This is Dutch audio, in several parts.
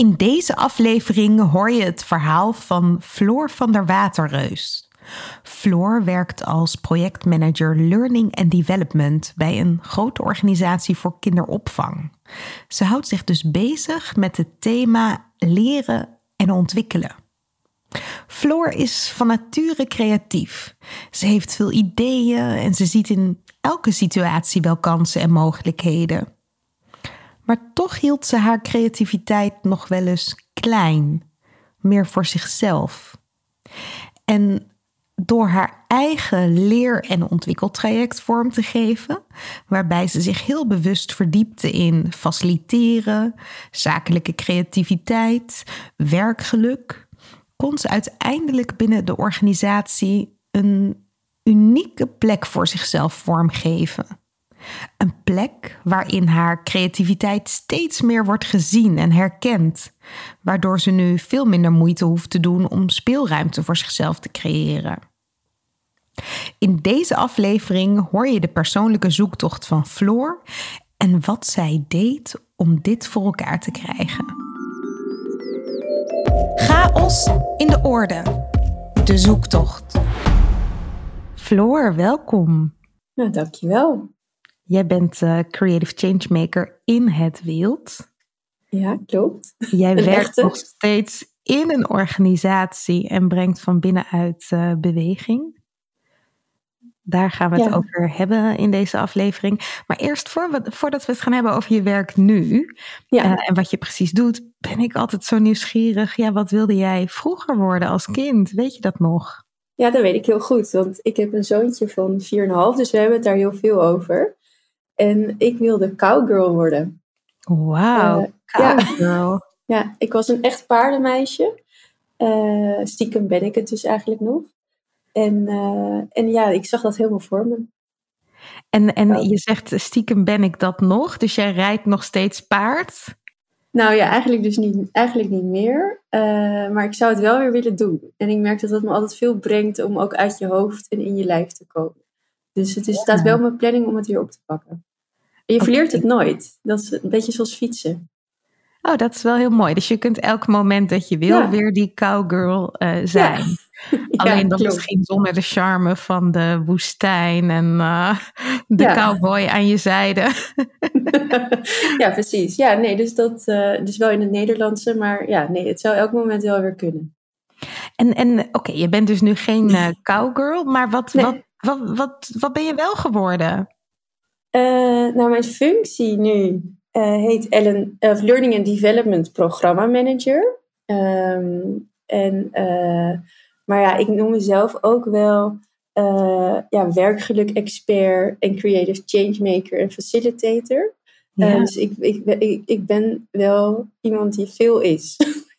In deze aflevering hoor je het verhaal van Floor van der Waterreus. Floor werkt als projectmanager Learning and Development bij een grote organisatie voor kinderopvang. Ze houdt zich dus bezig met het thema leren en ontwikkelen. Floor is van nature creatief. Ze heeft veel ideeën en ze ziet in elke situatie wel kansen en mogelijkheden. Maar toch hield ze haar creativiteit nog wel eens klein, meer voor zichzelf. En door haar eigen leer- en ontwikkeltraject vorm te geven, waarbij ze zich heel bewust verdiepte in faciliteren, zakelijke creativiteit, werkgeluk, kon ze uiteindelijk binnen de organisatie een unieke plek voor zichzelf vormgeven. Een plek waarin haar creativiteit steeds meer wordt gezien en herkend, waardoor ze nu veel minder moeite hoeft te doen om speelruimte voor zichzelf te creëren. In deze aflevering hoor je de persoonlijke zoektocht van Floor en wat zij deed om dit voor elkaar te krijgen. Chaos in de orde. De zoektocht. Floor, welkom. Nou, dankjewel. Jij bent uh, creative changemaker in het wild. Ja, klopt. Jij werkt nog steeds in een organisatie en brengt van binnenuit uh, beweging. Daar gaan we het over hebben in deze aflevering. Maar eerst voor we, voordat we het gaan hebben over je werk nu ja. uh, en wat je precies doet, ben ik altijd zo nieuwsgierig. Ja, wat wilde jij vroeger worden als kind? Weet je dat nog? Ja, dat weet ik heel goed. Want ik heb een zoontje van 4,5, dus we hebben het daar heel veel over. En ik wilde cowgirl worden. Wauw, uh, cowgirl. Ja. ja, ik was een echt paardenmeisje. Uh, stiekem ben ik het dus eigenlijk nog. En, uh, en ja, ik zag dat helemaal voor me. En, en je zegt stiekem ben ik dat nog, dus jij rijdt nog steeds paard? Nou ja, eigenlijk dus niet, eigenlijk niet meer. Uh, maar ik zou het wel weer willen doen. En ik merk dat dat me altijd veel brengt om ook uit je hoofd en in je lijf te komen. Dus het is, ja. staat wel mijn planning om het weer op te pakken. En je verleert het nooit. Dat is een beetje zoals fietsen. Oh, dat is wel heel mooi. Dus je kunt elk moment dat je wil ja. weer die cowgirl uh, zijn. Ja. Alleen dan misschien zonder de charme van de woestijn en uh, de cowboy aan je zijde. ja, precies. Ja, nee, dus dat uh, dus wel in het Nederlandse, maar ja, nee, het zou elk moment wel weer kunnen. En, en oké, okay, je bent dus nu geen cowgirl, maar wat, nee. wat, wat, wat, wat ben je wel geworden? Nou, mijn functie nu uh, heet Ellen, uh, Learning and Development Programma Manager. Um, en, uh, maar ja, ik noem mezelf ook wel ja, werkgeluk expert en creative changemaker en facilitator. Ja. dus ik, ik, ik, ik ben wel iemand die veel is.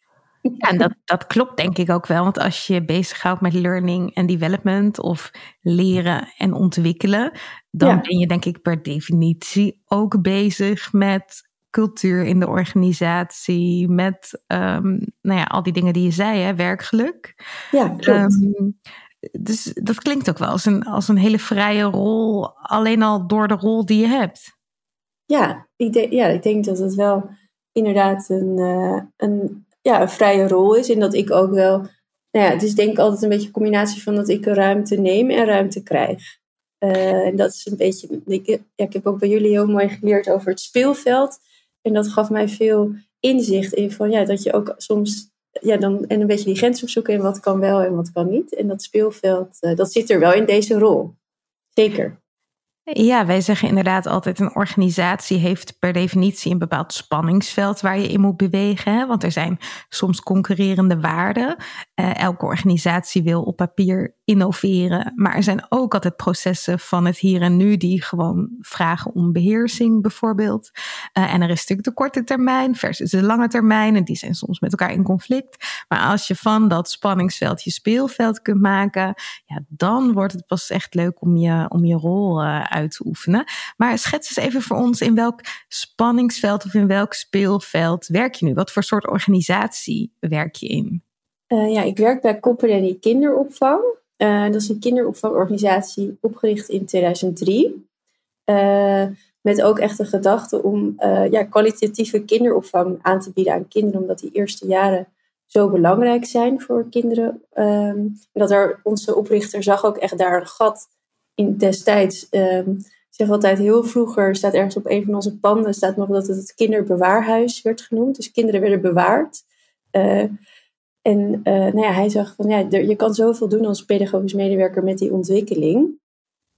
Ja, en dat, dat klopt denk ik ook wel. Want als je bezighoudt met learning en development of leren en ontwikkelen, dan ja. ben je denk ik per definitie ook bezig met cultuur in de organisatie, met um, nou ja, al die dingen die je zei, hè, werkgeluk. Ja, klopt. Um, dus dat klinkt ook wel als een, als een hele vrije rol, alleen al door de rol die je hebt. Ja, ik, denk, ja, ik denk dat het wel inderdaad een, uh, een, ja, een vrije rol is. En dat ik ook wel, nou ja, is denk altijd een beetje een combinatie van dat ik ruimte neem en ruimte krijg. Uh, en dat is een beetje, ik, heb ook bij jullie heel mooi geleerd over het speelveld. En dat gaf mij veel inzicht in van ja, dat je ook soms ja, dan, en een beetje die grens opzoeken en wat kan wel en wat kan niet. En dat speelveld, uh, dat zit er wel in deze rol. Zeker. Ja, wij zeggen inderdaad altijd: een organisatie heeft per definitie een bepaald spanningsveld waar je in moet bewegen. Hè? Want er zijn soms concurrerende waarden. Uh, elke organisatie wil op papier innoveren. Maar er zijn ook altijd processen van het hier en nu die gewoon vragen om beheersing, bijvoorbeeld. Uh, en er is natuurlijk de korte termijn versus de lange termijn. En die zijn soms met elkaar in conflict. Maar als je van dat spanningsveld je speelveld kunt maken, ja, dan wordt het pas echt leuk om je, om je rol uh, uit te oefenen. Maar schets eens even voor ons in welk spanningsveld of in welk speelveld werk je nu? Wat voor soort organisatie werk je in? Uh, ja, ik werk bij Company Kinderopvang. Uh, dat is een kinderopvangorganisatie opgericht in 2003. Uh, met ook echt de gedachte om ja, kwalitatieve kinderopvang aan te bieden aan kinderen, omdat die eerste jaren zo belangrijk zijn voor kinderen. Um, dat er, onze oprichter zag ook echt daar een gat in destijds. Um, ik zeg altijd, heel vroeger staat ergens op een van onze panden staat nog dat het het kinderbewaarhuis werd genoemd. Dus kinderen werden bewaard. Uh, en uh, nou ja, hij zag van ja, je kan zoveel doen als pedagogisch medewerker met die ontwikkeling.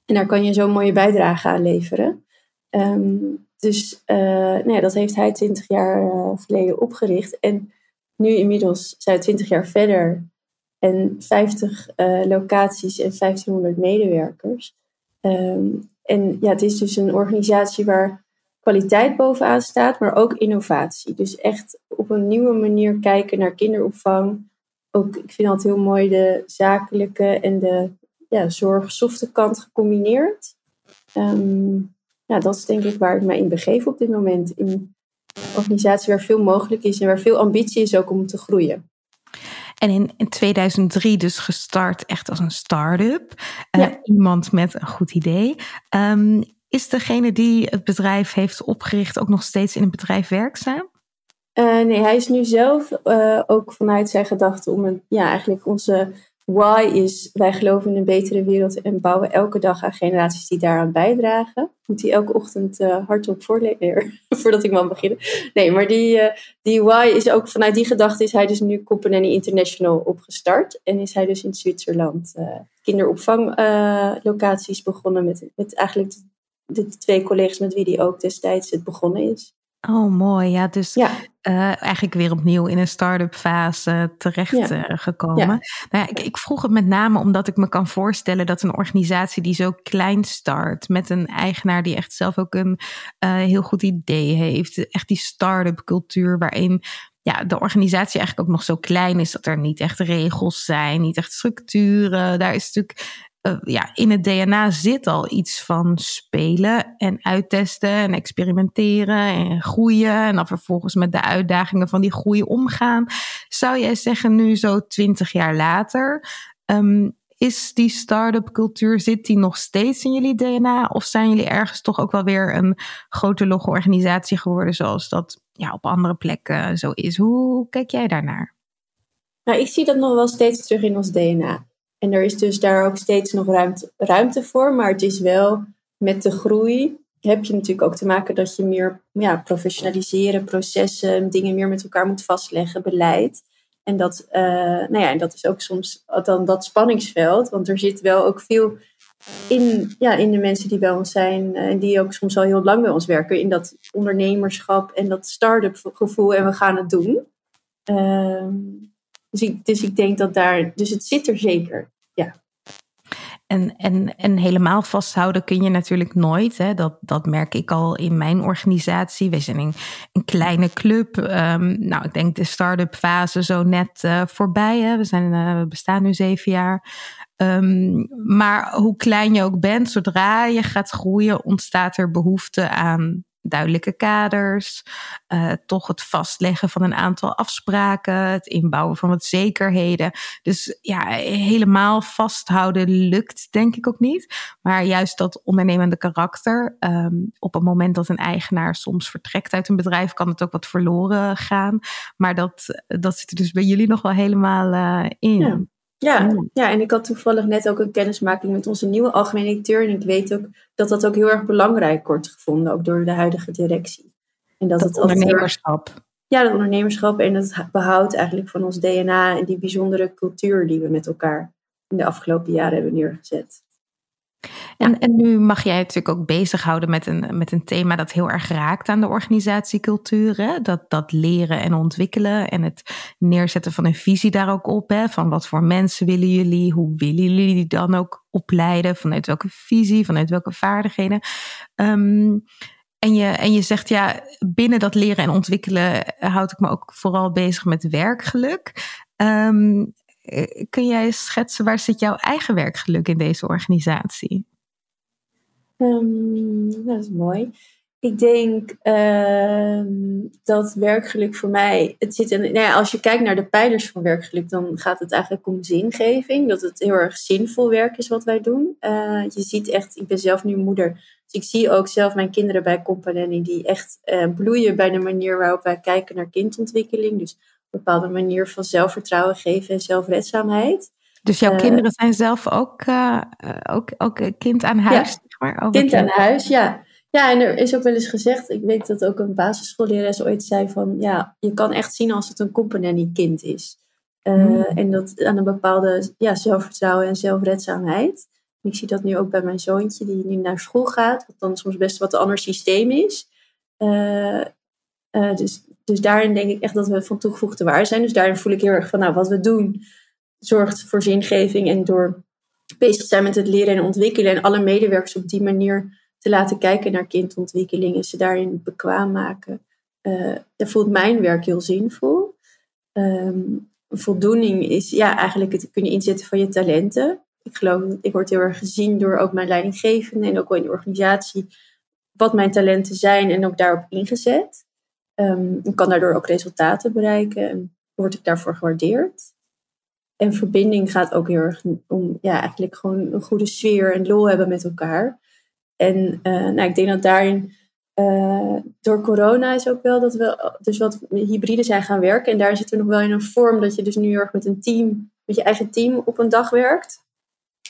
En daar kan je zo'n mooie bijdrage aan leveren. Um, dus uh, nou ja, dat heeft hij twintig jaar geleden opgericht. En nu inmiddels zijn we twintig jaar verder. En 50 locaties en 1500 medewerkers. Um, en ja, het is dus een organisatie waar kwaliteit bovenaan staat, maar ook innovatie. Dus echt op een nieuwe manier kijken naar kinderopvang. Ook, ik vind altijd heel mooi de zakelijke en de ja, zorgsofte kant gecombineerd. Um, ja, dat is denk ik waar ik mij in begeef op dit moment. In een organisatie waar veel mogelijk is en waar veel ambitie is ook om te groeien. En in, in 2003 dus gestart echt als een start-up. Uh, Iemand met een goed idee. Um, is degene die het bedrijf heeft opgericht ook nog steeds in een bedrijf werkzaam? Uh, nee, hij is nu zelf uh, ook vanuit zijn gedachte om een, ja, eigenlijk onze why is, wij geloven in een betere wereld en bouwen elke dag aan generaties die daaraan bijdragen. Moet hij elke ochtend uh, hardop voorlezen, voordat ik mag beginnen. Nee, maar die, die why is ook vanuit die gedachte is hij dus nu Company International opgestart. En is hij dus in Zwitserland kinderopvanglocaties begonnen met, met eigenlijk de twee collega's met wie die ook destijds het begonnen is. Oh, mooi. Ja, dus ja. Uh, eigenlijk weer opnieuw in een start-up fase terecht ja. uh, gekomen. Ja. Nou ja, ik, ik, vroeg het met name omdat ik me kan voorstellen dat een organisatie die zo klein start, met een eigenaar die echt zelf ook een uh, heel goed idee heeft, echt die start-up cultuur waarin ja, de organisatie eigenlijk ook nog zo klein is dat er niet echt regels zijn, niet echt structuren. Daar is natuurlijk uh, ja, in het DNA zit al iets van spelen en uittesten en experimenteren en groeien. En dan vervolgens met de uitdagingen van die groei omgaan. Zou jij zeggen, nu zo twintig jaar later, um, is die start-up cultuur, zit die nog steeds in jullie DNA? Of zijn jullie ergens toch ook wel weer een grote logge organisatie geworden zoals dat ja, op andere plekken zo is? Hoe kijk jij daarnaar? Nou, ik zie dat nog wel steeds terug in ons DNA. En er is dus daar ook steeds nog ruimte, ruimte voor. Maar het is wel met de groei heb je natuurlijk ook te maken dat je meer ja, professionaliseren, processen, dingen meer met elkaar moet vastleggen, beleid. En dat, uh, nou ja, en dat is ook soms dan dat spanningsveld. Want er zit wel ook veel in, ja, in de mensen die bij ons zijn eh, en die ook soms al heel lang bij ons werken. In dat ondernemerschap en dat start-up gevoel en we gaan het doen. Uh, dus, ik, dus ik denk dat daar, dus het zit er zeker. Ja. En, en, en helemaal vasthouden kun je natuurlijk nooit. Hè. Dat, dat merk ik al in mijn organisatie. We zijn een, een kleine club. Um, nou, ik denk de start-up fase zo net uh, voorbij. Hè. We, zijn, uh, we bestaan nu zeven jaar. Um, maar hoe klein je ook bent, zodra je gaat groeien, ontstaat er behoefte aan duidelijke kaders, uh, toch het vastleggen van een aantal afspraken, het inbouwen van wat zekerheden. Dus ja, helemaal vasthouden lukt denk ik ook niet. Maar juist dat ondernemende karakter, um, op het moment dat een eigenaar soms vertrekt uit een bedrijf, kan het ook wat verloren gaan. Maar dat, dat zit er dus bij jullie nog wel helemaal uh, in. Ja. Ja, ja, en ik had toevallig net ook een kennismaking met onze nieuwe algemene directeur. En ik weet ook dat dat ook heel erg belangrijk wordt gevonden, ook door de huidige directie. En dat, het ondernemerschap. ja, dat ondernemerschap en het behoud eigenlijk van ons DNA en die bijzondere cultuur die we met elkaar in de afgelopen jaren hebben neergezet. En, en nu mag jij natuurlijk ook bezighouden met een, met een thema dat heel erg raakt aan de organisatiecultuur. Hè? Dat, dat leren en ontwikkelen en het neerzetten van een visie daar ook op. Hè? Van wat voor mensen willen jullie? Hoe willen jullie die dan ook opleiden? Vanuit welke visie? Vanuit welke vaardigheden? Um, en je, en je zegt ja, binnen dat leren en ontwikkelen houd ik me ook vooral bezig met werkgeluk. Um, kun jij schetsen waar zit jouw eigen werkgeluk in deze organisatie? Um, dat is mooi. Ik denk uh, dat werkgeluk voor mij. Het zit in, nou ja, als je kijkt naar de pijlers van werkgeluk, dan gaat het eigenlijk om zingeving. Dat het heel erg zinvol werk is wat wij doen. Uh, je ziet echt, ik ben zelf nu moeder. Dus ik zie ook zelf mijn kinderen bij Company die echt uh, bloeien bij de manier waarop wij kijken naar kindontwikkeling. Dus bepaalde manier van zelfvertrouwen geven en zelfredzaamheid. Dus jouw uh, kinderen zijn zelf ook, uh, ook, ook kind aan huis? Ja, zeg maar, kind aan huis, ja. Ja, en er is ook wel eens gezegd, ik weet dat ook een basisschoollerares ooit zei van, ja, je kan echt zien als het een company kind is. Uh, mm. En dat aan een bepaalde ja, zelfvertrouwen en zelfredzaamheid. Ik zie dat nu ook bij mijn zoontje, die nu naar school gaat, wat dan soms best wat een ander systeem is. dus dus daarin denk ik echt dat we van toegevoegde waarde zijn. Dus daarin voel ik heel erg van, nou, wat we doen zorgt voor zingeving. En door bezig zijn met het leren en ontwikkelen en alle medewerkers op die manier te laten kijken naar kindontwikkeling en ze daarin bekwaam maken, dan voelt mijn werk heel zinvol. Um, voldoening is ja, eigenlijk het kunnen inzetten van je talenten. Ik geloof, ik word heel erg gezien door ook mijn leidinggevende en ook wel in de organisatie wat mijn talenten zijn en ook daarop ingezet. Um, ik kan daardoor ook resultaten bereiken en word ik daarvoor gewaardeerd. En verbinding gaat ook heel erg om ja, eigenlijk gewoon een goede sfeer en lol hebben met elkaar. En uh, nou, ik denk dat daarin uh, door corona is ook wel dat we dus wat hybride zijn gaan werken. En daar zitten we nog wel in een vorm dat je dus nu erg met een team, met je eigen team op een dag werkt.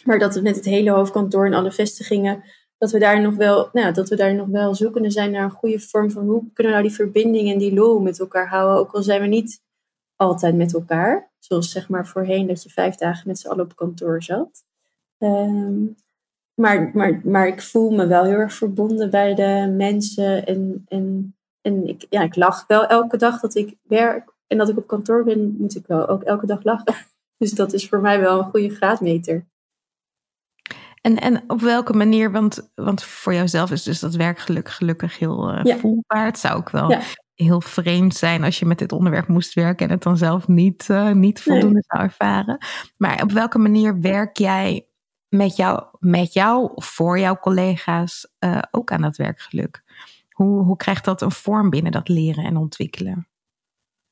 Maar dat we met het hele hoofdkantoor en alle vestigingen dat we daar nog wel, nou, dat we daar nog wel zoekende zijn naar een goede vorm van hoe kunnen we nou die verbinding en die lol met elkaar houden. Ook al zijn we niet altijd met elkaar. Zoals zeg maar voorheen dat je vijf dagen met z'n allen op kantoor zat. Um, maar, maar, maar ik voel me wel heel erg verbonden bij de mensen. En, en, en ik, ja, ik lach wel elke dag dat ik werk. En dat ik op kantoor ben, moet ik wel ook elke dag lachen. Dus dat is voor mij wel een goede graadmeter. En, en op welke manier, want, want voor jouzelf is dus dat werkgeluk gelukkig heel uh, voelbaar. Het zou ook wel heel vreemd zijn als je met dit onderwerp moest werken en het dan zelf niet, uh, niet voldoende zou ervaren. Maar op welke manier werk jij met jou, met jou of voor jouw collega's uh, ook aan dat werkgeluk? Hoe, hoe krijgt dat een vorm binnen dat leren en ontwikkelen?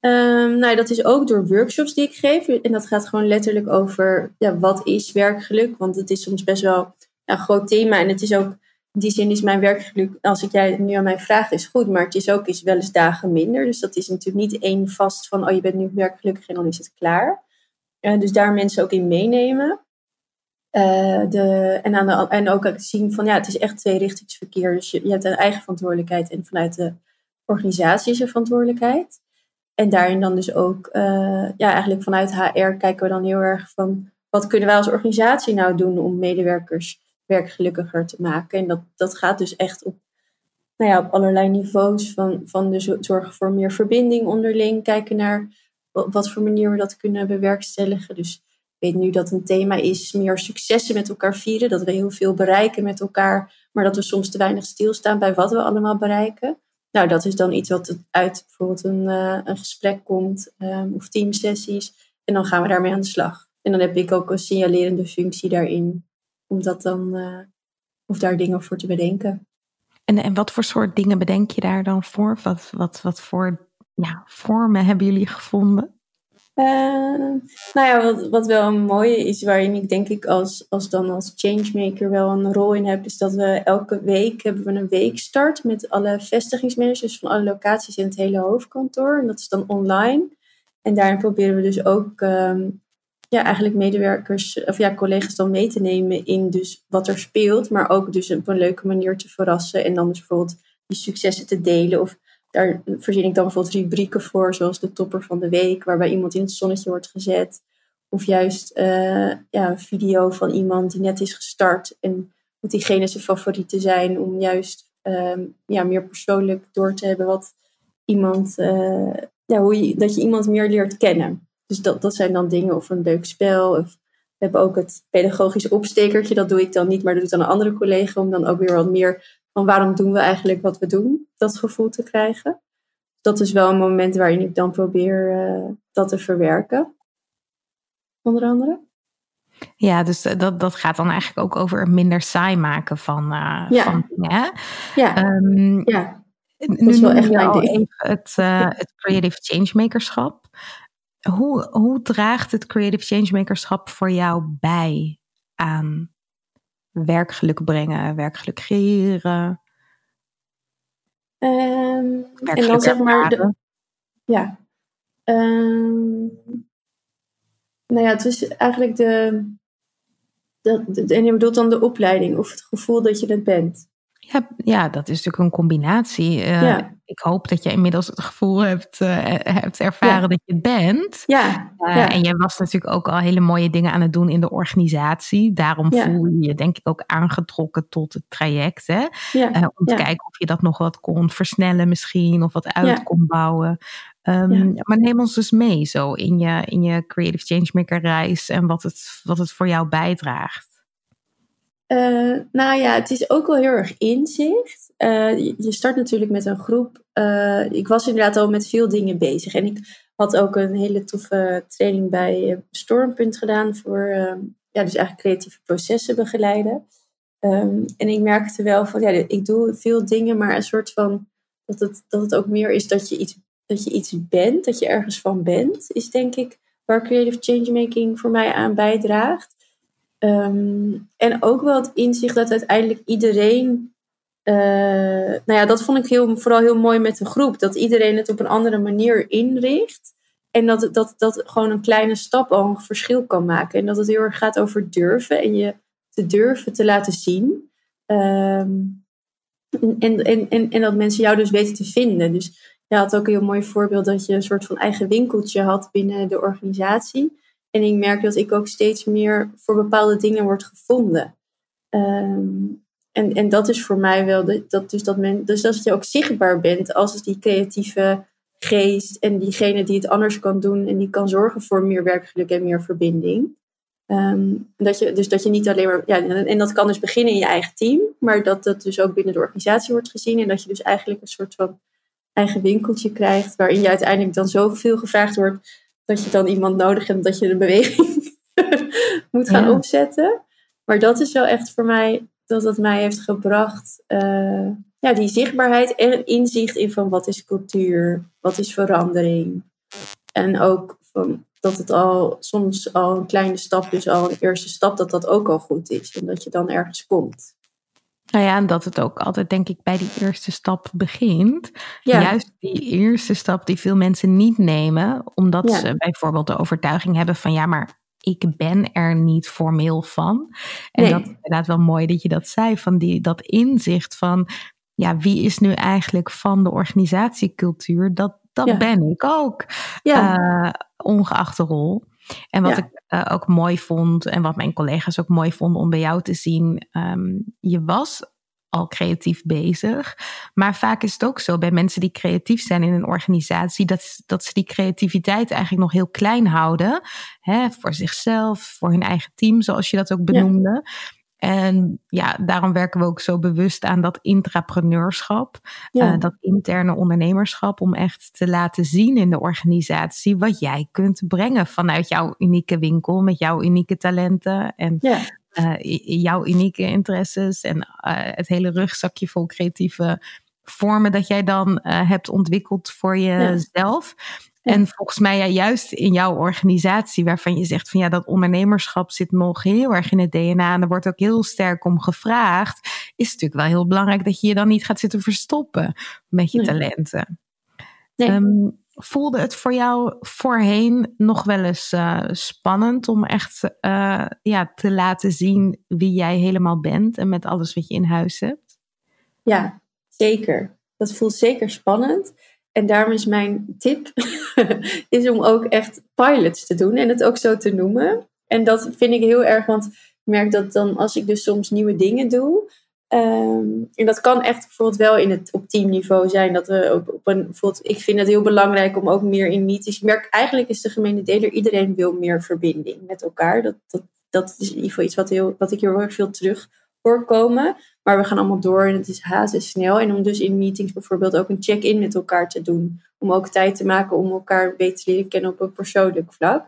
Um, nou, dat is ook door workshops die ik geef. En dat gaat gewoon letterlijk over ja, wat is werkgeluk. Want het is soms best wel een groot thema. En het is ook, in die zin is mijn werkgeluk, als ik jij nu aan mij vraagt, is goed. Maar het is ook is wel eens dagen minder. Dus dat is natuurlijk niet één vast van, oh je bent nu werkgelukkig en dan is het klaar. Uh, dus daar mensen ook in meenemen. Uh, de, en, aan de, en ook zien van, ja, het is echt tweerichtingsverkeer. Dus je, je hebt een eigen verantwoordelijkheid en vanuit de organisatie is er verantwoordelijkheid. En daarin dan dus ook, uh, ja, eigenlijk vanuit HR kijken we dan heel erg van wat kunnen wij als organisatie nou doen om medewerkers werkgelukkiger te maken. En dat, dat gaat dus echt op, nou ja, op allerlei niveaus van, van de zorgen voor meer verbinding onderling, kijken naar wat voor manier we dat kunnen bewerkstelligen. Dus ik weet nu dat een thema is meer successen met elkaar vieren, dat we heel veel bereiken met elkaar, maar dat we soms te weinig stilstaan bij wat we allemaal bereiken. Nou, dat is dan iets wat uit bijvoorbeeld een, uh, een gesprek komt um, of teamsessies. En dan gaan we daarmee aan de slag. En dan heb ik ook een signalerende functie daarin. Om dat dan, uh, of daar dingen voor te bedenken. En, en wat voor soort dingen bedenk je daar dan voor? Wat, wat, wat voor ja, vormen hebben jullie gevonden? Uh, nou ja, wat, wat wel een mooie is, waarin ik denk ik als, als dan als changemaker wel een rol in heb, is dat we elke week hebben we een weekstart met alle vestigingsmanagers van alle locaties in het hele hoofdkantoor. En dat is dan online. En daarin proberen we dus ook um, ja, eigenlijk medewerkers of ja, collega's dan mee te nemen in dus wat er speelt, maar ook dus op een leuke manier te verrassen en dan dus bijvoorbeeld die successen te delen of daar verzin ik dan bijvoorbeeld rubrieken voor, zoals de topper van de week, waarbij iemand in het zonnetje wordt gezet. Of juist uh, ja, een video van iemand die net is gestart en wat diegene zijn favorieten zijn, om juist uh, ja, meer persoonlijk door te hebben wat iemand, uh, ja, hoe dat je iemand meer leert kennen. Dus dat, dat zijn dan dingen of een leuk spel. Of we hebben ook het pedagogisch opstekertje, dat doe ik dan niet, maar dat doet dan een andere collega om dan ook weer wat meer van waarom doen we eigenlijk wat we doen, dat gevoel te krijgen. Dat is wel een moment waarin ik dan probeer uh, dat te verwerken. Onder andere. Ja, dus eh, dat, dat gaat dan eigenlijk ook over minder saai maken van, uh, ja. van dingen. Ja. Um, ja. Dat is wel echt mijn ding. Het, uh, het creative changemakerschap. Hoe, hoe draagt het creative changemakerschap voor jou bij aan werkgeluk brengen, werkgeluk creëren. Um, en dan zeg maar, de, ja. Um, nou ja, het is eigenlijk de, de, de, en je bedoelt dan de opleiding of het gevoel dat je het bent. Ja, ja, dat is natuurlijk een combinatie. Uh, Ik hoop dat je inmiddels het gevoel hebt, uh, hebt ervaren dat je het bent. Ja. Uh, ja. En je was natuurlijk ook al hele mooie dingen aan het doen in de organisatie. Daarom voel je je denk ik ook aangetrokken tot het traject. Hè? om te kijken of je dat nog wat kon versnellen misschien. Of wat uit kon bouwen. Um, maar neem ons dus mee zo in je, in je Creative Changemaker reis. En wat het, wat het voor jou bijdraagt. Uh, nou ja, het is ook wel heel erg inzicht. Uh, je start natuurlijk met een groep. Uh, ik was inderdaad al met veel dingen bezig. En ik had ook een hele toffe training bij Stormpunt gedaan voor ja, dus eigenlijk creatieve processen begeleiden. Um, en ik merkte wel van ja, ik doe veel dingen, maar een soort van dat het, dat het ook meer is dat je iets, dat je iets bent, dat je ergens van bent, is denk ik waar creative changemaking voor mij aan bijdraagt. Um, en ook wel het inzicht dat uiteindelijk iedereen. Uh, nou ja, dat vond ik heel, vooral heel mooi met de groep. Dat iedereen het op een andere manier inricht. En dat, dat, dat gewoon een kleine stap al een verschil kan maken. En dat het heel erg gaat over durven en je te durven te laten zien. Um, en, en, en, en dat mensen jou dus weten te vinden. Dus je had ook een heel mooi voorbeeld dat je een soort van eigen winkeltje had binnen de organisatie. En ik merk dat ik ook steeds meer voor bepaalde dingen word gevonden. Um, en, en dat is voor mij wel de, dat, dus dat men, dus dat je ook zichtbaar bent als die creatieve geest en diegene die het anders kan doen en die kan zorgen voor meer werkgeluk en meer verbinding. Um, dat je, dus dat je niet alleen maar, ja, en dat kan dus beginnen in je eigen team, maar dat dat dus ook binnen de organisatie wordt gezien en dat je dus eigenlijk een soort van eigen winkeltje krijgt waarin je uiteindelijk dan zoveel gevraagd wordt dat je dan iemand nodig hebt dat je de beweging moet gaan opzetten. Maar dat is wel echt voor mij dat het mij heeft gebracht. Uh, ja, die zichtbaarheid en inzicht in van wat is cultuur, wat is verandering. En ook van dat het al soms al een kleine stap is, al een eerste stap, dat dat ook al goed is. En dat je dan ergens komt. Nou ja, en dat het ook altijd, denk ik, bij die eerste stap begint. Juist die eerste stap die veel mensen niet nemen, omdat ze bijvoorbeeld de overtuiging hebben van ja, maar ik ben er niet formeel van. En dat is inderdaad wel mooi dat je dat zei, van die, dat inzicht van ja, wie is nu eigenlijk van de organisatiecultuur? Dat, dat ben ik ook, ja. Uh, ongeacht de rol. En wat ik uh, ook mooi vond en wat mijn collega's ook mooi vonden om bij jou te zien, um, je was al creatief bezig. Maar vaak is het ook zo bij mensen die creatief zijn in een organisatie, dat, dat ze die creativiteit eigenlijk nog heel klein houden. Hè, voor zichzelf, voor hun eigen team, zoals je dat ook benoemde. Ja. En ja, daarom werken we ook zo bewust aan dat intrapreneurschap, ja. uh, dat interne ondernemerschap, om echt te laten zien in de organisatie wat jij kunt brengen vanuit jouw unieke winkel, met jouw unieke talenten. En ja. Jouw unieke interesses en het hele rugzakje vol creatieve vormen dat jij dan hebt ontwikkeld voor jezelf. En volgens mij ja, juist in jouw organisatie, waarvan je zegt van ja, dat ondernemerschap zit nog heel erg in het DNA en er wordt ook heel sterk om gevraagd, is het natuurlijk wel heel belangrijk dat je je dan niet gaat zitten verstoppen met je talenten. Nee. Ehm, voelde het voor jou voorheen nog wel eens uh, spannend om echt uh, ja, te laten zien wie jij helemaal bent en met alles wat je in huis hebt? Ja, zeker. Dat voelt zeker spannend. En daarom is mijn tip is om ook echt pilots te doen en het ook zo te noemen. En dat vind ik heel erg, want ik merk dat dan als ik dus soms nieuwe dingen doe. Um, en dat kan echt bijvoorbeeld wel in het, op teamniveau zijn. Dat we op, op een, bijvoorbeeld, ik vind het heel belangrijk om ook meer in meetings. Ik merk eigenlijk is de gemene deler, iedereen wil meer verbinding met elkaar. Dat, dat, dat is in ieder geval iets wat, heel, wat ik heel erg veel terug voorkomen. Maar we gaan allemaal door en het is snel En om dus in meetings bijvoorbeeld ook een check-in met elkaar te doen. Om ook tijd te maken om elkaar beter te leren kennen op een persoonlijk vlak.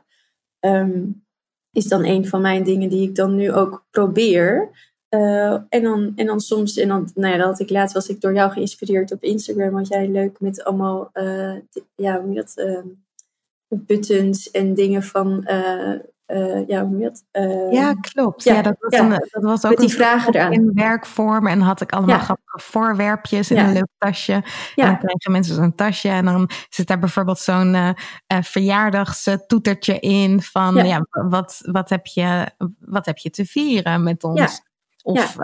Ehm, is dan een van mijn dingen die ik dan nu ook probeer. Uh, en, dan, en dan soms, en dan, nou ja, dat had ik laatst, was ik door jou geïnspireerd op Instagram. Want jij leuk met allemaal, uh, ja, hoe dat, uh, buttons en dingen van uh, ja, hoe dat? Uh, ja, klopt. Ja, dat, was ja. Een, dat was ook Met die vragen eraan. in werkvorm. En had ik allemaal grappige voorwerpjes in een leuk tasje. En dan krijgen mensen zo'n tasje. En dan zit daar bijvoorbeeld zo'n verjaardagstoetertje in. Van ja. wat, wat, heb je, wat heb je te vieren met ons? Of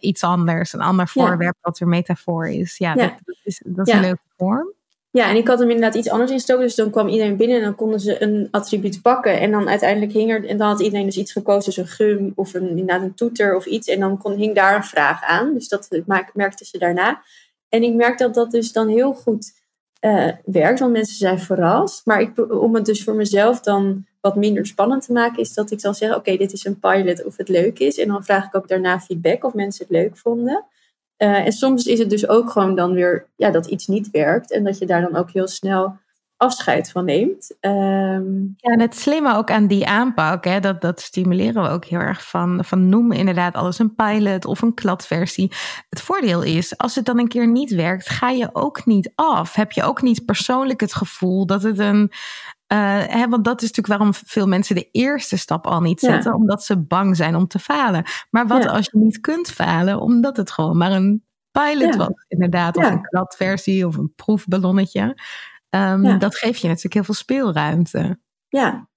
iets anders, een ander voorwerp wat weer metafoor is. Ja, dat, dat, is, dat is een leuke vorm. Ja, en ik had hem inderdaad iets anders ingestoken. Dus dan kwam iedereen binnen en dan konden ze een attribuut pakken. En dan uiteindelijk hing er, en dan had iedereen dus iets gekozen, dus een gum of een, inderdaad een toeter of iets. En dan kon, hing daar een vraag aan. Dus dat merkten ze daarna. En ik merk dat dat dus dan heel goed uh, werkt, want mensen zijn verrast. Maar ik, om het dus voor mezelf dan wat minder spannend te maken, is dat ik zal zeggen: Oké, dit is een pilot of het leuk is. En dan vraag ik ook daarna feedback of mensen het leuk vonden. Uh, en soms is het dus ook gewoon dan weer ja, dat iets niet werkt en dat je daar dan ook heel snel afscheid van neemt. Um, ja, en het slimme ook aan die aanpak, hè, dat, dat stimuleren we ook heel erg van, van noem inderdaad alles een pilot of een kladversie. Het voordeel is, als het dan een keer niet werkt, ga je ook niet af. Heb je ook niet persoonlijk het gevoel dat het een, uh, hè, want dat is natuurlijk waarom veel mensen de eerste stap al niet zetten, omdat ze bang zijn om te falen. Maar wat als je niet kunt falen, omdat het gewoon maar een pilot ja. was, inderdaad, of een kladversie of een proefballonnetje. Um, dat geeft je natuurlijk heel veel speelruimte. Ja,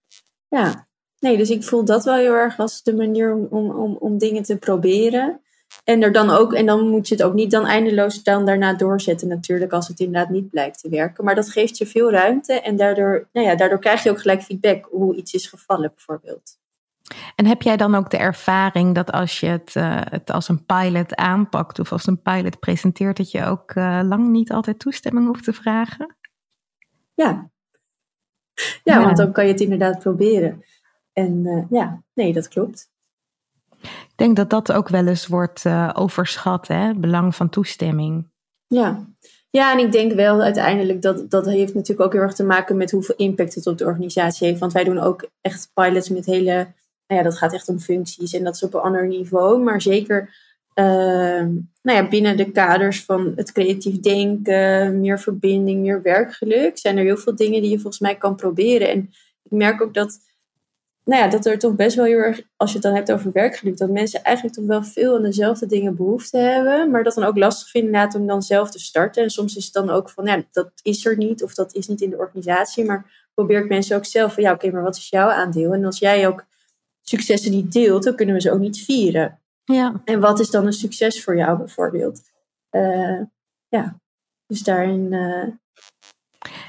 ja. Nee, dus ik voel dat wel heel erg als de manier om, om, om, om dingen te proberen. En er dan ook, en dan moet je het ook niet dan eindeloos dan daarna doorzetten, natuurlijk, als het inderdaad niet blijkt te werken. Maar dat geeft je veel ruimte en daardoor, nou ja, daardoor krijg je ook gelijk feedback hoe iets is gevallen, bijvoorbeeld. En heb jij dan ook de ervaring dat als je het, uh, het als een pilot aanpakt of als een pilot presenteert, dat je ook uh, lang niet altijd toestemming hoeft te vragen? Ja. ja. Ja, want dan kan je het inderdaad proberen. En uh, ja, nee, dat klopt. Ik denk dat dat ook wel eens wordt uh, overschat, hè? het belang van toestemming. Ja. ja, en ik denk wel uiteindelijk dat dat heeft natuurlijk ook heel erg te maken met hoeveel impact het op de organisatie heeft. Want wij doen ook echt pilots met hele, nou ja, dat gaat echt om functies en dat is op een ander niveau. Maar zeker nou ja, binnen de kaders van het creatief denken, meer verbinding, meer werkgeluk, zijn er heel veel dingen die je volgens mij kan proberen. En ik merk ook dat nou ja, dat er toch best wel heel erg, als je het dan hebt over werkgeluk, dat mensen eigenlijk toch wel veel aan dezelfde dingen behoefte hebben, maar dat dan ook lastig vinden inderdaad om dan zelf te starten. En soms is het dan ook van, ja, dat is er niet of dat is niet in de organisatie, maar probeer ik mensen ook zelf van, ja, oké, maar wat is jouw aandeel? En als jij ook successen niet deelt, dan kunnen we ze ook niet vieren. Ja. En wat is dan een succes voor jou bijvoorbeeld? Uh, ja, dus daarin uh,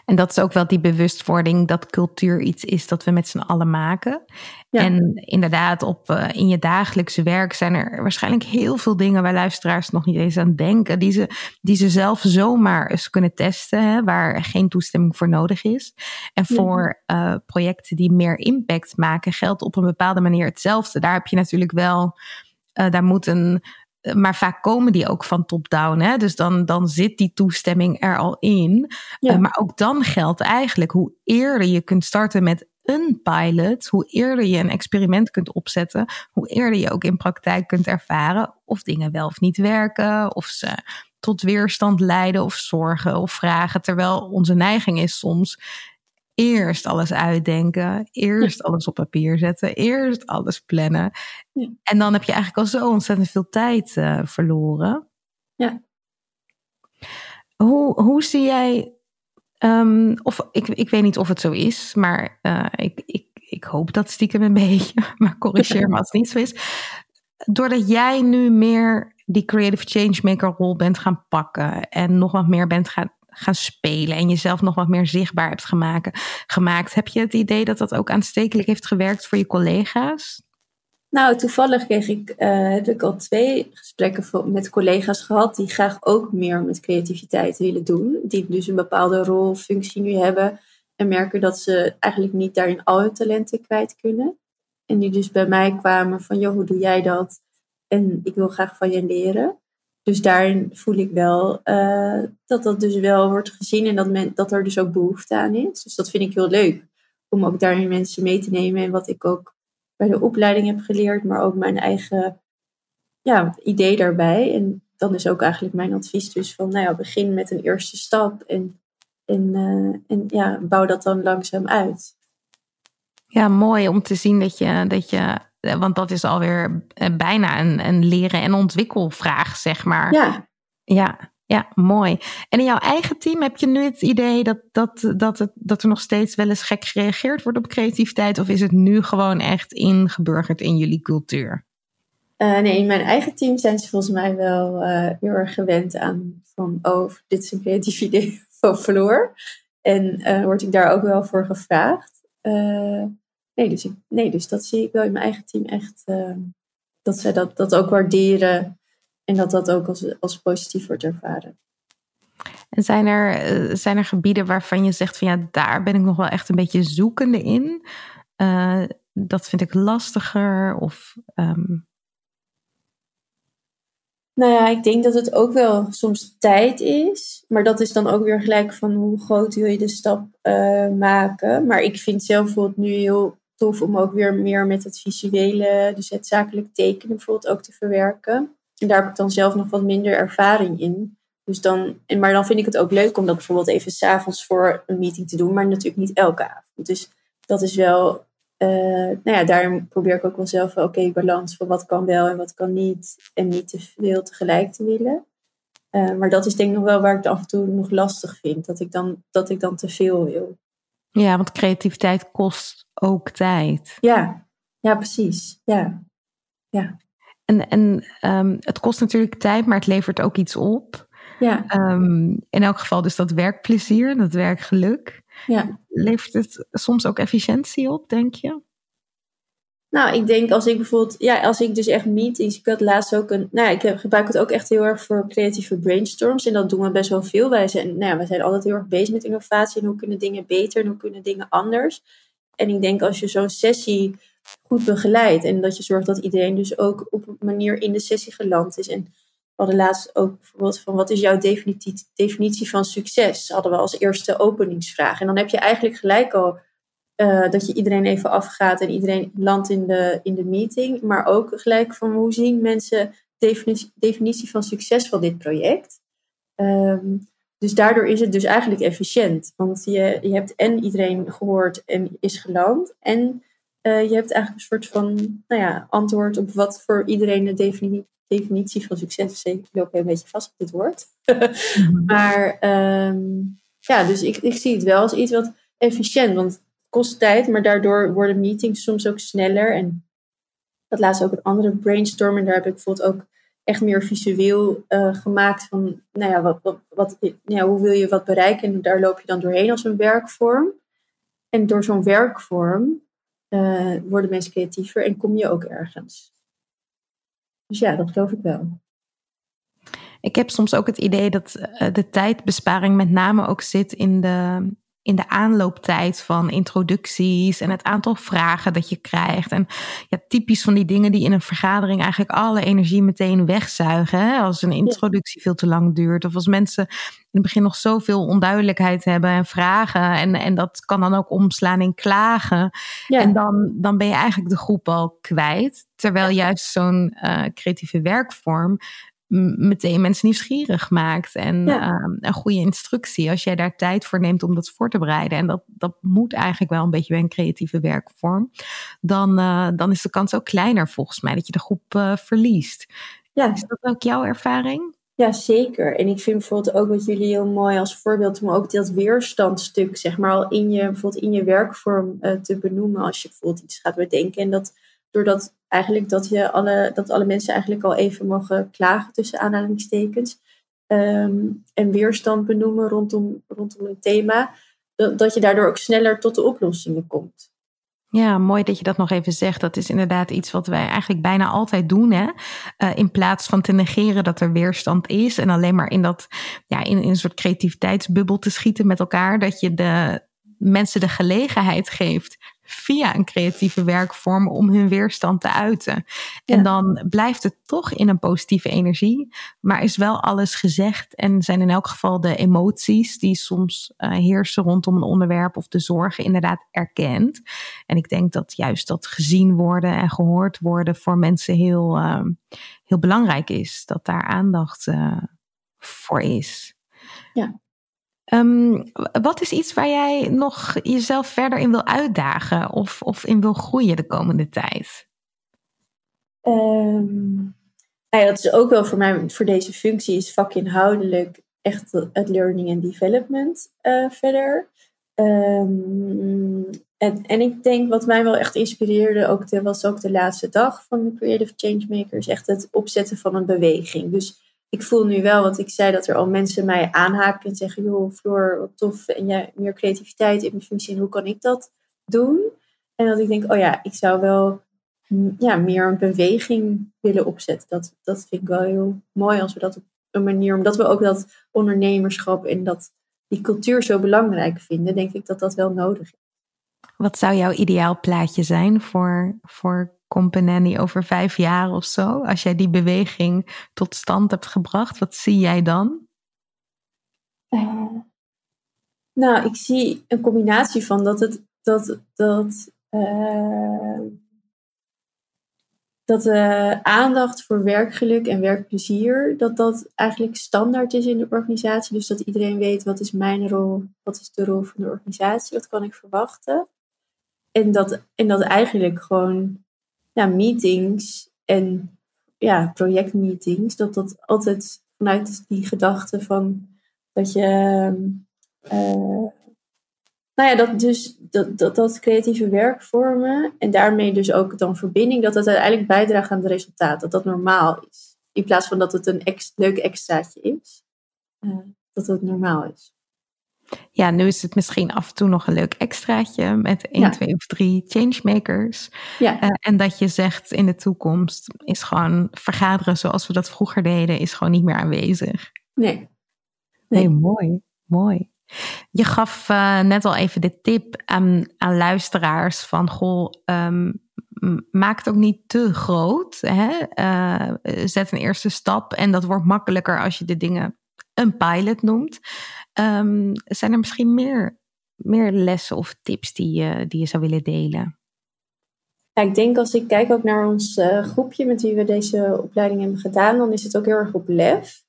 en dat is ook wel die bewustwording dat cultuur iets is dat we met z'n allen maken. En inderdaad, op, uh, in je dagelijkse werk zijn er waarschijnlijk heel veel dingen waar luisteraars nog niet eens aan denken. Die ze, die ze zelf zomaar eens kunnen testen, hè, waar geen toestemming voor nodig is. En voor uh, projecten die meer impact maken, geldt op een bepaalde manier hetzelfde. Daar heb je natuurlijk wel. Uh, daar moet een, maar vaak komen die ook van top-down. Dus dan, dan zit die toestemming er al in. Ja. Uh, maar ook dan geldt eigenlijk hoe eerder je kunt starten met een pilot, hoe eerder je een experiment kunt opzetten, hoe eerder je ook in praktijk kunt ervaren of dingen wel of niet werken, of ze tot weerstand leiden of zorgen of vragen. Terwijl onze neiging is soms eerst alles uitdenken, eerst alles op papier zetten, eerst alles plannen. En dan heb je eigenlijk al zo ontzettend veel tijd uh, verloren. Ja. Hoe, hoe zie jij, um, of ik, ik weet niet of het zo is, maar uh, ik, ik, ik hoop dat stiekem een beetje, maar corrigeer me als het niet zo is. Doordat jij nu meer die creative changemaker rol bent gaan pakken en nog wat meer bent gaan, gaan spelen en jezelf nog wat meer zichtbaar hebt gemaakt, gemaakt, heb je het idee dat dat ook aanstekelijk heeft gewerkt voor je collega's? Nou, toevallig kreeg ik, uh, heb ik al twee gesprekken met collega's gehad die graag ook meer met creativiteit willen doen. Die dus een bepaalde rol, functie nu hebben en merken dat ze eigenlijk niet daarin al hun talenten kwijt kunnen. En die dus bij mij kwamen van, joh, hoe doe jij dat? En ik wil graag van je leren. Dus daarin voel ik wel uh, dat dat dus wel wordt gezien en dat, men, dat er dus ook behoefte aan is. Dus dat vind ik heel leuk om ook daarin mensen mee te nemen en wat ik ook bij de opleiding heb geleerd, maar ook mijn eigen ja, idee daarbij. En dan is ook eigenlijk mijn advies dus van, nou ja, begin met een eerste stap en, en, uh, en ja, bouw dat dan langzaam uit. Ja, mooi om te zien dat je, dat je want dat is alweer eh, bijna een, een leren- en ontwikkelvraag, zeg maar. Ja. Ja, ja, mooi. En in jouw eigen team heb je nu het idee dat, dat, dat, het, dat er nog steeds wel eens gek gereageerd wordt op creativiteit? Of is het nu gewoon echt ingeburgerd in jullie cultuur? Uh, nee, in mijn eigen team zijn ze volgens mij wel uh, heel erg gewend aan van, oh, dit is een creatief idee van Floor. En uh, word ik daar ook wel voor gevraagd. Nee, dus nee, dus dat zie ik wel in mijn eigen team echt, dat zij dat, dat ook waarderen en dat dat ook als, als positief wordt ervaren. En zijn er, eh, zijn er gebieden waarvan je zegt van ja, daar ben ik nog wel echt een beetje zoekende in? Uh, dat vind ik lastiger of... Um... Nou ja, ik denk dat het ook wel soms tijd is. Maar dat is dan ook weer gelijk van hoe groot wil je de stap uh, maken. Maar ik vind zelf bijvoorbeeld nu heel tof om ook weer meer met het visuele, dus het zakelijk tekenen bijvoorbeeld ook te verwerken. En daar heb ik dan zelf nog wat minder ervaring in. Dus dan, maar dan vind ik het ook leuk om dat bijvoorbeeld even s'avonds voor een meeting te doen, maar natuurlijk niet elke avond. Dus dat is wel, uh, nou ja, daarom probeer ik ook wel zelf oké, balans van wat kan wel en wat kan niet. En niet te veel tegelijk te willen. Uh, maar dat is denk ik nog wel waar ik het af en toe nog lastig vind. Dat ik dan, dat ik dan te veel wil. Ja, want creativiteit kost ook tijd. Ja, ja precies. Ja. ja. En, en um, het kost natuurlijk tijd, maar het levert ook iets op. Ja. Um, in elk geval dus dat werkplezier, dat werkgeluk. Ja. Levert het soms ook efficiëntie op, denk je? Nou, ik denk als ik bijvoorbeeld, ja, als ik dus echt meetings, ik had laatst ook een, nou, ik gebruik het ook echt heel erg voor creatieve brainstorms en dat doen we best wel veel. Wij zijn, nou ja, wij zijn altijd heel erg bezig met innovatie en hoe kunnen dingen beter en hoe kunnen dingen anders. En ik denk als je zo'n sessie goed begeleid. En dat je zorgt dat iedereen dus ook op een manier in de sessie geland is. En we hadden laatst ook bijvoorbeeld van wat is jouw definitie, definitie van succes? Hadden we als eerste openingsvraag. En dan heb je eigenlijk gelijk al uh, dat je iedereen even afgaat en iedereen landt in de, in de meeting. Maar ook gelijk van hoe zien mensen definitie, definitie van succes van dit project? Um, dus daardoor is het dus eigenlijk efficiënt. Want je, je hebt en iedereen gehoord en is geland. En uh, je hebt eigenlijk een soort van nou ja, antwoord op wat voor iedereen de defini definitie van succes is. Ik loop een beetje vast op dit woord. Mhm. maar um, ja, dus ik, ik zie het wel als iets wat efficiënt. Want kost tijd, maar daardoor worden meetings soms ook sneller. En dat laatst ook een andere brainstorm. En daar heb ik bijvoorbeeld ook echt meer visueel uh, gemaakt van, nou ja, wat, wat, wat, ja, hoe wil je wat bereiken? En daar loop je dan doorheen als een werkvorm. En door zo'n werkvorm uh, worden mensen creatiever en kom je ook ergens. Dus ja, dat geloof ik wel. Ik heb soms ook het idee dat uh, de tijdbesparing met name ook zit in de, in de aanlooptijd van introducties en het aantal vragen dat je krijgt. En ja, typisch van die dingen die in een vergadering eigenlijk alle energie meteen wegzuigen. Hè? Als een introductie veel te lang duurt of als mensen in het begin nog zoveel onduidelijkheid hebben en vragen. En, en dat kan dan ook omslaan in klagen. En dan, dan ben je eigenlijk de groep al kwijt. Terwijl juist zo'n uh, creatieve werkvorm meteen mensen nieuwsgierig maakt. En ehm, een goede instructie als jij daar tijd voor neemt om dat voor te bereiden. En dat, dat moet eigenlijk wel een beetje bij een creatieve werkvorm. Dan, uh, dan is de kans ook kleiner volgens mij dat je de groep uh, verliest. Ja. Is dat ook jouw ervaring? Ja, zeker. En ik vind bijvoorbeeld ook wat jullie heel mooi als voorbeeld om ook dat weerstandstuk, zeg maar, al in je, bijvoorbeeld in je werkvorm uh, te benoemen als je bijvoorbeeld iets gaat bedenken. En dat doordat eigenlijk dat, je alle, dat alle mensen eigenlijk al even mogen klagen tussen aanhalingstekens. Um, en weerstand benoemen rondom, rondom een thema. Dat, dat je daardoor ook sneller tot de oplossingen komt. Ja, mooi dat je dat nog even zegt. Dat is inderdaad iets wat wij eigenlijk bijna altijd doen. Hè? Uh, in plaats van te negeren dat er weerstand is. En alleen maar in, dat, ja, in, in een soort creativiteitsbubbel te schieten met elkaar. Dat je de mensen de gelegenheid geeft via een creatieve werkvorm om hun weerstand te uiten. En dan blijft het toch in een positieve energie, maar is wel alles gezegd en zijn in elk geval de emoties die soms uh, heersen rondom een onderwerp of de zorgen inderdaad erkend. En ik denk dat juist dat gezien worden en gehoord worden voor mensen heel, uh, heel belangrijk is, dat daar aandacht uh, voor is. Ja. Um, wat is iets waar jij nog jezelf verder in wil uitdagen of, of in wil groeien de komende tijd? Um, dat is ook wel voor mij, voor deze functie, is vakinhoudelijk echt het learning and development uh, verder. Um, en, en ik denk wat mij wel echt inspireerde, ook was ook de laatste dag van de Creative Changemakers, echt het opzetten van een beweging. Dus ik voel nu wel, wat ik zei, dat er al mensen mij aanhaken en zeggen: joh, Floor, wat tof. En jij meer creativiteit in mijn functie. En hoe kan ik dat doen? En dat ik denk: oh ja, ik zou wel ja, meer een beweging willen opzetten. Dat, dat vind ik wel heel mooi als we dat op een manier, omdat we ook dat ondernemerschap en dat die cultuur zo belangrijk vinden, denk ik dat dat wel nodig is. Wat zou jouw ideaal plaatje zijn voor, voor Companany over vijf jaar of zo? Als jij die beweging tot stand hebt gebracht, wat zie jij dan? Uh, nou, ik zie een combinatie van dat het dat, dat, uh, dat de aandacht voor werkgeluk en werkplezier, dat dat eigenlijk standaard is in de organisatie. Dus dat iedereen weet wat is mijn rol, wat is de rol van de organisatie, wat kan ik verwachten. En dat, en dat eigenlijk gewoon ja, meetings en ja, projectmeetings, dat dat altijd vanuit die gedachte van dat je, uh, nou ja, dat dus dat, dat, dat creatieve werkvormen en daarmee dus ook dan verbinding, dat dat uiteindelijk bijdraagt aan het resultaat, dat dat normaal is. In plaats van dat het een leuk extraatje is, uh, dat het normaal is. Ja, nu is het misschien af en toe nog een leuk extraatje met 1, 2 of 3 changemakers. Ja. Uh, en dat je zegt in de toekomst is gewoon vergaderen zoals we dat vroeger deden, is gewoon niet meer aanwezig. Nee. Nee, mooi, mooi. Je gaf uh, net al even de tip aan, aan luisteraars van goh, um, maak het ook niet te groot. Hè? Uh, zet een eerste stap en dat wordt makkelijker als je de dingen een pilot noemt. Um, zijn er misschien meer, meer lessen of tips die je, die je zou willen delen? Ja, ik denk als ik kijk ook naar ons uh, groepje met wie we deze opleiding hebben gedaan, dan is het ook heel erg op lef.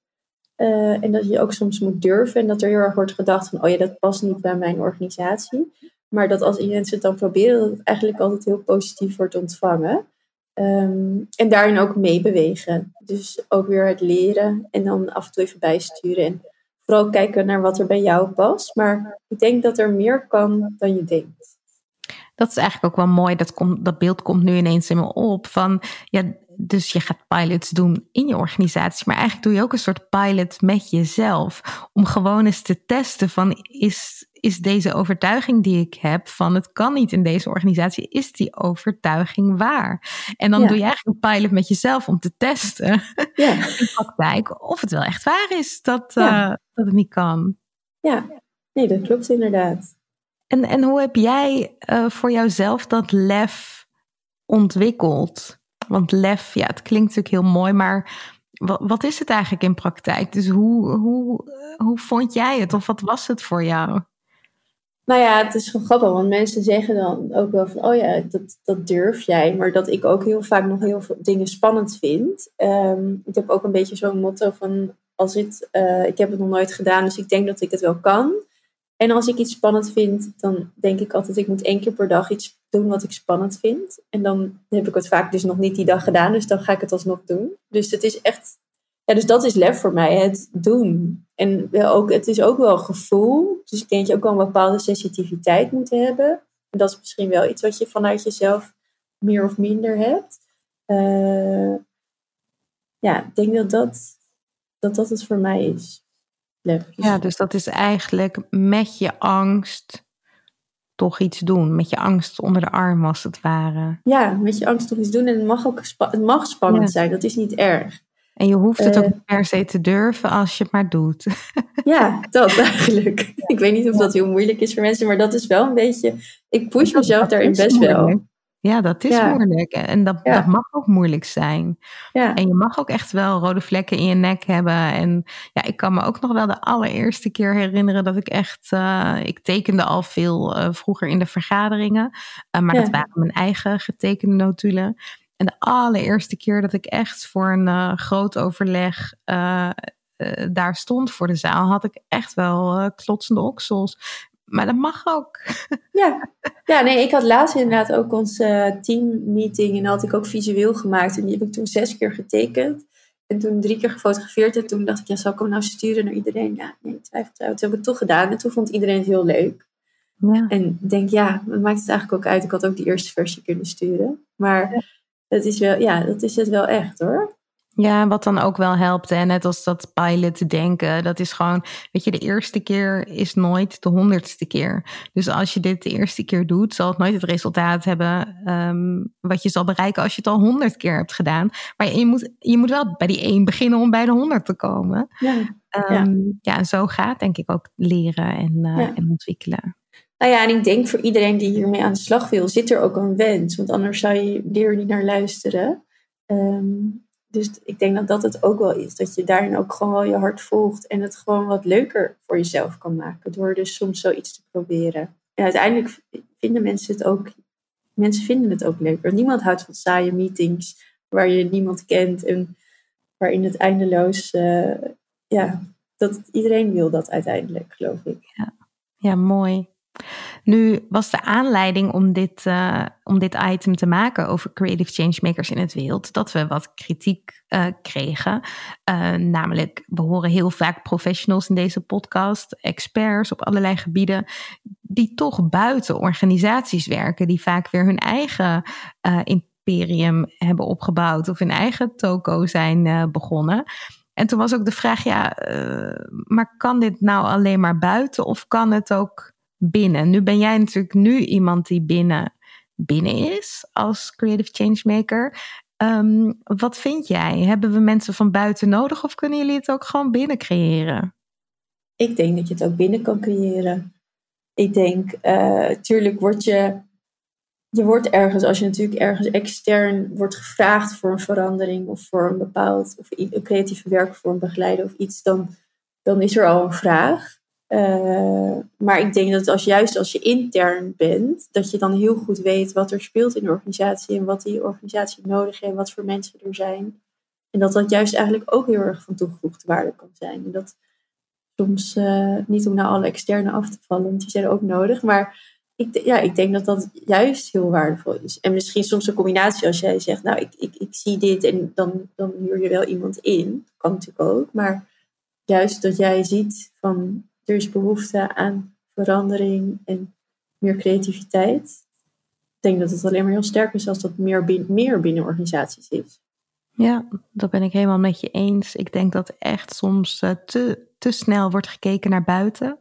Uh, en dat je ook soms moet durven en dat er heel erg wordt gedacht van, oh ja, dat past niet bij mijn organisatie. Maar dat als mensen het dan proberen, dat het eigenlijk altijd heel positief wordt ontvangen. Um, en daarin ook meebewegen. Dus ook weer het leren en dan af en toe even bijsturen. En vooral kijken naar wat er bij jou past. Maar ik denk dat er meer kan dan je denkt. Dat is eigenlijk ook wel mooi. Dat, komt, dat beeld komt nu ineens in me op. Van, ja, dus je gaat pilots doen in je organisatie. Maar eigenlijk doe je ook een soort pilot met jezelf. Om gewoon eens te testen van is, is deze overtuiging die ik heb van het kan niet in deze organisatie, is die overtuiging waar? En dan doe je eigenlijk een pilot met jezelf om te testen ja. in praktijk of het wel echt waar is dat, uh, dat het niet kan. Ja, nee, dat klopt inderdaad. En, en hoe heb jij uh, voor jouzelf dat lef ontwikkeld? Want lef, ja, het klinkt natuurlijk heel mooi, maar wat, wat is het eigenlijk in praktijk? Dus hoe, hoe, hoe vond jij het of wat was het voor jou? Nou ja, het is wel grappig, want mensen zeggen dan ook wel van, oh ja, dat, dat durf jij. Maar dat ik ook heel vaak nog heel veel dingen spannend vind. Um, ik heb ook een beetje zo'n motto van, als het, uh, ik heb het nog nooit gedaan, dus ik denk dat ik het wel kan. En als ik iets spannend vind, dan denk ik altijd, ik moet één keer per dag iets doen wat ik spannend vind. En dan heb ik het vaak dus nog niet die dag gedaan, dus dan ga ik het alsnog doen. Dus het is echt, ja, dus dat is lef voor mij, het doen. En ook, het is ook wel gevoel. Dus ik denk dat je ook wel een bepaalde sensitiviteit moet hebben. En dat is misschien wel iets wat je vanuit jezelf meer of minder hebt. Uh, ja, ik denk dat dat, dat dat het voor mij is. Ja, dus dat is eigenlijk met je angst toch iets doen. Met je angst onder de arm, als het ware. Ja, met je angst toch iets doen. En het mag ook het mag spannend zijn, dat is niet erg. En je hoeft het ook niet per se te durven als je het maar doet. Ja, dat eigenlijk. Ik weet niet of dat heel moeilijk is voor mensen, maar dat is wel een beetje. Ik push mezelf daarin best wel. Ja, dat is moeilijk. En dat, dat mag ook moeilijk zijn. Ja. En je mag ook echt wel rode vlekken in je nek hebben. En ja, ik kan me ook nog wel de allereerste keer herinneren dat ik echt. Uh, ik tekende al veel uh, vroeger in de vergaderingen. Uh, maar dat waren mijn eigen getekende notulen. En de allereerste keer dat ik echt voor een groot overleg daar stond voor de zaal, had ik echt wel klotsende oksels. Maar dat mag ook. Ja. ja, nee, ik had laatst inderdaad ook onze uh, teammeeting en dat had ik ook visueel gemaakt. En die heb ik toen zes keer getekend. En toen drie keer gefotografeerd. En toen dacht ik, ja, zal ik hem nou sturen naar iedereen? Ja, nee, twijfel, twijfel. Toen heb ik het toch gedaan. En toen vond iedereen het heel leuk. Ja. En denk, ja, wat maakt het eigenlijk ook uit? Ik had ook die eerste versie kunnen sturen. Maar het is wel, ja, dat is het wel echt hoor. Ja, wat dan ook wel helpt. En net als dat pilot denken. Dat is gewoon, weet je, de eerste keer is nooit de honderdste keer. Dus als je dit de eerste keer doet, zal het nooit het resultaat hebben um, wat je zal bereiken als je het al honderd keer hebt gedaan. Maar je moet, je moet wel bij die één beginnen om bij de honderd te komen. Ja, um, ja. ja. en zo gaat denk ik ook leren en, uh, ja. en ontwikkelen. Nou ja, en ik denk voor iedereen die hiermee aan de slag wil, zit er ook een wens. Want anders zou je er niet naar luisteren. Um, dus ik denk dat dat het ook wel is. Dat je daarin ook gewoon wel je hart volgt. En het gewoon wat leuker voor jezelf kan maken. Door dus soms zoiets te proberen. En uiteindelijk vinden mensen het ook. Mensen vinden het ook leuker. Niemand houdt van saaie meetings. Waar je niemand kent. En waarin het eindeloos. Uh, ja, dat iedereen wil dat uiteindelijk, geloof ik. Ja, ja mooi. Nu was de aanleiding om dit, uh, om dit item te maken over creative changemakers in het wereld, dat we wat kritiek uh, kregen. Uh, namelijk, we horen heel vaak professionals in deze podcast, experts op allerlei gebieden, die toch buiten organisaties werken, die vaak weer hun eigen imperium hebben opgebouwd of hun eigen toko zijn begonnen. En toen was ook de vraag, ja, maar kan dit nou alleen maar buiten of kan het ook binnen. Nu ben jij natuurlijk nu iemand die binnen, binnen is als creative changemaker. Um, wat vind jij? Hebben we mensen van buiten nodig of kunnen jullie het ook gewoon binnen creëren? Ik denk dat je het ook binnen kan creëren. Ik denk, uh, tuurlijk word je, je wordt ergens, als je natuurlijk ergens extern wordt gevraagd voor een verandering of voor een bepaald, of een creatieve werkvorm begeleiden of iets, dan, dan is er al een vraag. Uh, maar ik denk dat als juist als je intern bent, dat je dan heel goed weet wat er speelt in de organisatie en wat die organisatie nodig heeft en wat voor mensen er zijn. En dat dat juist eigenlijk ook heel erg van toegevoegde waarde kan zijn. En dat soms, uh, niet om naar alle externe af te vallen, want die zijn ook nodig. Maar ik, ja, ik denk dat dat juist heel waardevol is. En misschien soms een combinatie als jij zegt, nou, ik, ik, ik zie dit en dan, dan huur je wel iemand in. Kan natuurlijk ook. Maar juist dat jij ziet van er is behoefte aan verandering en meer creativiteit. Ik denk dat het alleen maar heel sterk is als dat meer, binnen, meer binnen organisaties is. Ja, dat ben ik helemaal met je eens. Ik denk dat echt soms uh, te, te snel wordt gekeken naar buiten.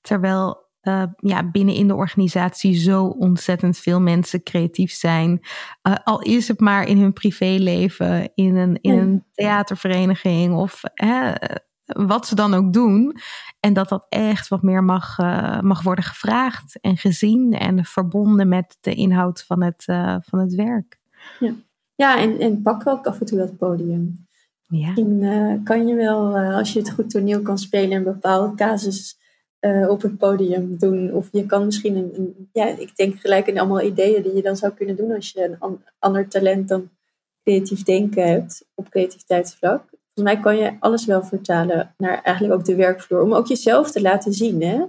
Terwijl uh, ja, binnen in de organisatie zo ontzettend veel mensen creatief zijn. Uh, al is het maar in hun privéleven, in een, in een theatervereniging of wat ze dan ook doen. En dat dat echt wat meer mag, uh, mag worden gevraagd en gezien en verbonden met de inhoud van het, uh, van het werk. Ja, ja en, en pak ook af en toe dat podium. Ja. Misschien uh, kan je wel, als je het goed toneel kan spelen, een bepaalde casus op het podium doen. Of je kan misschien een, een, ja, ik denk gelijk in allemaal ideeën die je dan zou kunnen doen als je een an, ander talent dan creatief denken hebt op creativiteitsvlak. Volgens mij kan je alles wel vertalen naar eigenlijk ook de werkvloer. Om ook jezelf te laten zien hè?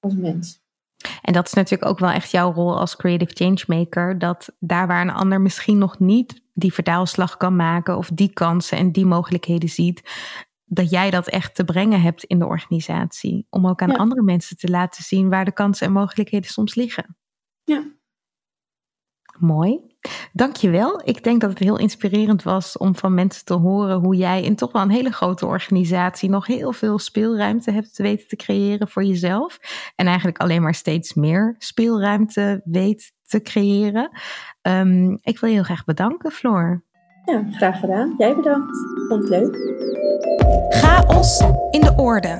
als mens. En dat is natuurlijk ook wel echt jouw rol als creative changemaker. Dat daar waar een ander misschien nog niet die vertaalslag kan maken of die kansen en die mogelijkheden ziet, dat jij dat echt te brengen hebt in de organisatie. Om ook aan andere mensen te laten zien waar de kansen en mogelijkheden soms liggen. Ja. Mooi. Dankjewel. Ik denk dat het heel inspirerend was om van mensen te horen hoe jij in toch wel een hele grote organisatie nog heel veel speelruimte hebt weten te creëren voor jezelf. En eigenlijk alleen maar steeds meer speelruimte weet te creëren. Um, ik wil je heel graag bedanken, Floor. Ja, graag gedaan. Jij bedankt. Vond het leuk. Chaos in de orde.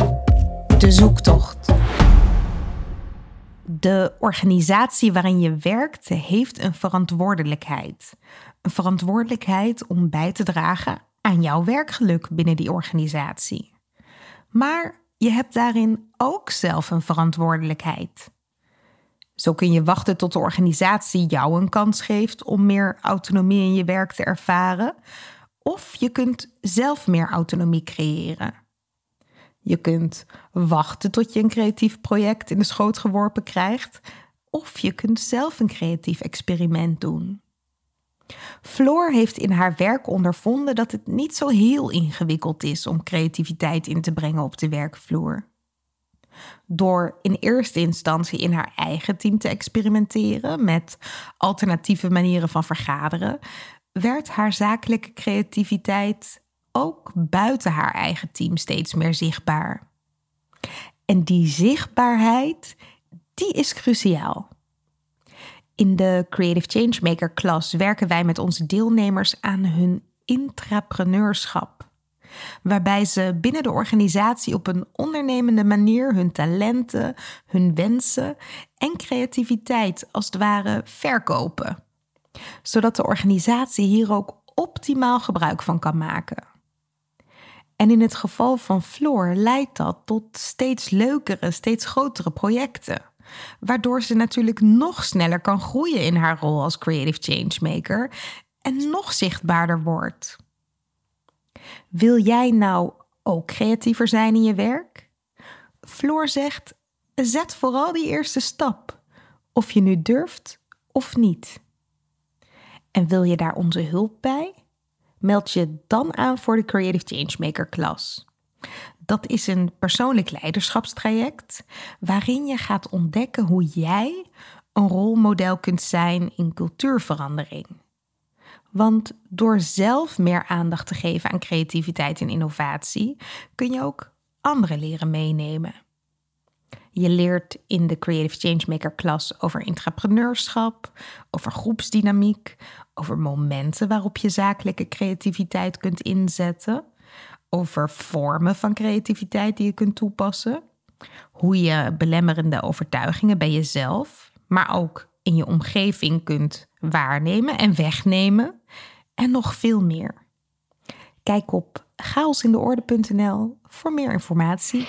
De zoektocht. De organisatie waarin je werkt heeft een verantwoordelijkheid. Een verantwoordelijkheid om bij te dragen aan jouw werkgeluk binnen die organisatie. Maar je hebt daarin ook zelf een verantwoordelijkheid. Zo kun je wachten tot de organisatie jou een kans geeft om meer autonomie in je werk te ervaren, of je kunt zelf meer autonomie creëren. Je kunt wachten tot je een creatief project in de schoot geworpen krijgt, of je kunt zelf een creatief experiment doen. Floor heeft in haar werk ondervonden dat het niet zo heel ingewikkeld is om creativiteit in te brengen op de werkvloer. Door in eerste instantie in haar eigen team te experimenteren met alternatieve manieren van vergaderen, werd haar zakelijke creativiteit ook buiten haar eigen team steeds meer zichtbaar. En die zichtbaarheid, die is cruciaal. In de Creative Changemaker klas werken wij met onze deelnemers aan hun intrapreneurschap. Waarbij ze binnen de organisatie op een ondernemende manier hun talenten, hun wensen en creativiteit als het ware verkopen. Zodat de organisatie hier ook optimaal gebruik van kan maken. En in het geval van Floor leidt dat tot steeds leukere, steeds grotere projecten. Waardoor ze natuurlijk nog sneller kan groeien in haar rol als creative changemaker en nog zichtbaarder wordt. Wil jij nou ook creatiever zijn in je werk? Floor zegt: zet vooral die eerste stap, of je nu durft of niet. En wil je daar onze hulp bij? Meld je dan aan voor de Creative Changemaker klas. Dat is een persoonlijk leiderschapstraject waarin je gaat ontdekken hoe jij een rolmodel kunt zijn in cultuurverandering. Want door zelf meer aandacht te geven aan creativiteit en innovatie, kun je ook anderen leren meenemen. Je leert in de Creative Changemaker klas over intrapreneurschap, over groepsdynamiek, over momenten waarop je zakelijke creativiteit kunt inzetten, over vormen van creativiteit die je kunt toepassen, hoe je belemmerende overtuigingen bij jezelf, maar ook in je omgeving kunt waarnemen en wegnemen en nog veel meer. Kijk op chaosindeorde.nl voor meer informatie.